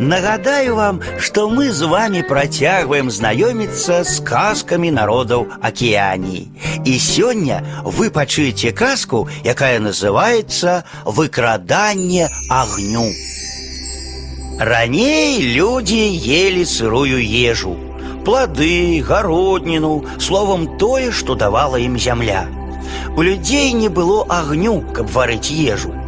Нагадаю вам, что мы с вами протягиваем знакомиться с сказками народов Океании. И сегодня вы почуете сказку, якая называется «Выкрадание огню». Раней люди ели сырую ежу, плоды, городнину, словом, тое, что давала им земля. У людей не было огню, каб варыць ежу.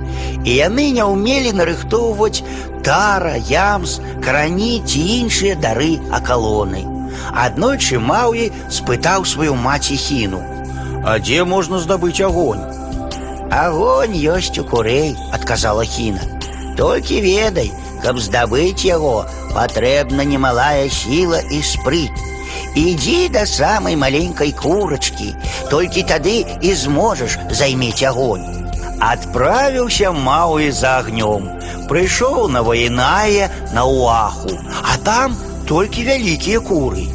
І яны не ўмелі нарыхтоўваць тара, ямс, карані ці іншыя дары акалоны. Аднойчы Маўі спытаў сваю маці хіну: « А дзе можна здабыць агонь? Агонь ёсць у курэй, адказала хіна. Толькі ведай, каб здабыць яго, патрэбна немалая сіла і спрыт. Ідзі да самай маленькай курачкі, толькі тады і зможаш займець агонь. Адправіўся Мауі за агнём, прыйшоў на ваінае на уаху, а там толькі вялікія куры.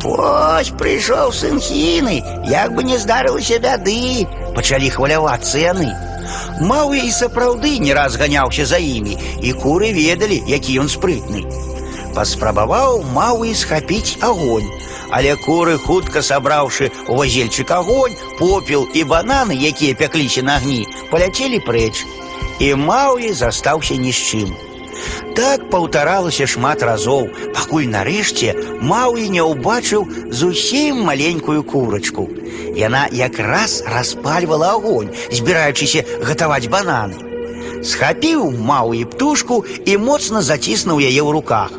Вось прыйшоў сын хіны, як бы не здарылася бяды, пачалі хвалявацца яны. Мауі і сапраўды не раз ганяўся за імі, і куры ведалі, які ён спрытны. Паспрабаваў Мауі схапіць агонь, але куры хутка сабраўшы у вазельчык агонь, попел і бананы, якія пякліся на агні, паляцелі прэч. І Мауі застаўся ні з чым. Так паўтаралася шмат разоў, пакуль нарэшце Мауі не ўбачыў зусім маленькую курачку. Яна якраз распальвала агонь, збіраючыся гатаваць бананы. Схапіў Мауі птушку і моцна заціснуў яе ў руках.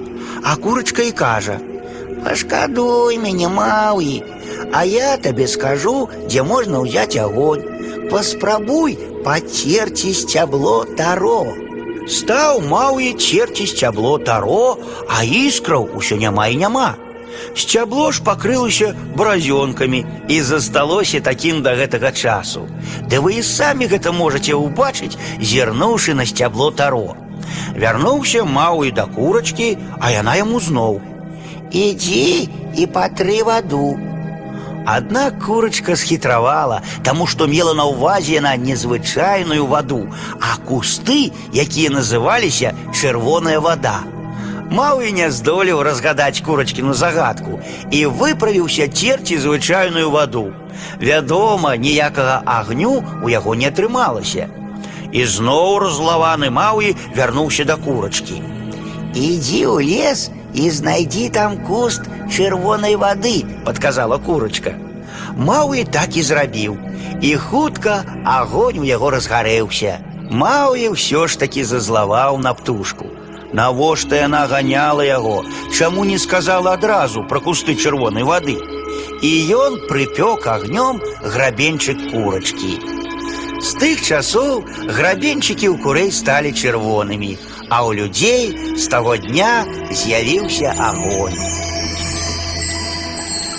А курачка і кажа: « Пашкадуй мяне, Мауі, а я табе скажу, дзе можна ўзяць агонь. Паспрабуй пацерці сцябло таро. Стаў Мауі церці сцябло таро, а іскраў усё няма і няма. Сцябло ж пакрылася бразёнкамі і засталося такім да гэтага часу. Ды вы і самі гэта можаце ўбачыць, зірнуўшы на сцябло таро. Вярнуўся Мауі да курачкі, а яна яму зноў. Ідзі і патры ваду. Аднак курочка схітравала, таму што мела на ўвазе яна незвычайную ваду, а кусты, якія называліся чырвоная вада. Маўі не здолеў разгадаць курачкіну загадку і выправіўся церці звычайную ваду. Вядома, ніякага агню у яго не атрымалася. І зноў разлаваны Маўі вярнуўся да курачкі. Ідзі ў лес і знайдзі там куст чырвонай вады, подказала курочка. Мауі так і зрабіў. І хутка агонь у яго разгарэўся. Мауі ўсё ж такі зазлаваў на птушку. Навошта яна ганяла яго, чаму не сказала адразу пра кусты чырвонай вады. І ён прыпёк агнём грабенчык курачкі. З тых часоў грабенчыкі ў курэй сталі чырвонымі, а ў людзей з таго дня з'явіўся агонь.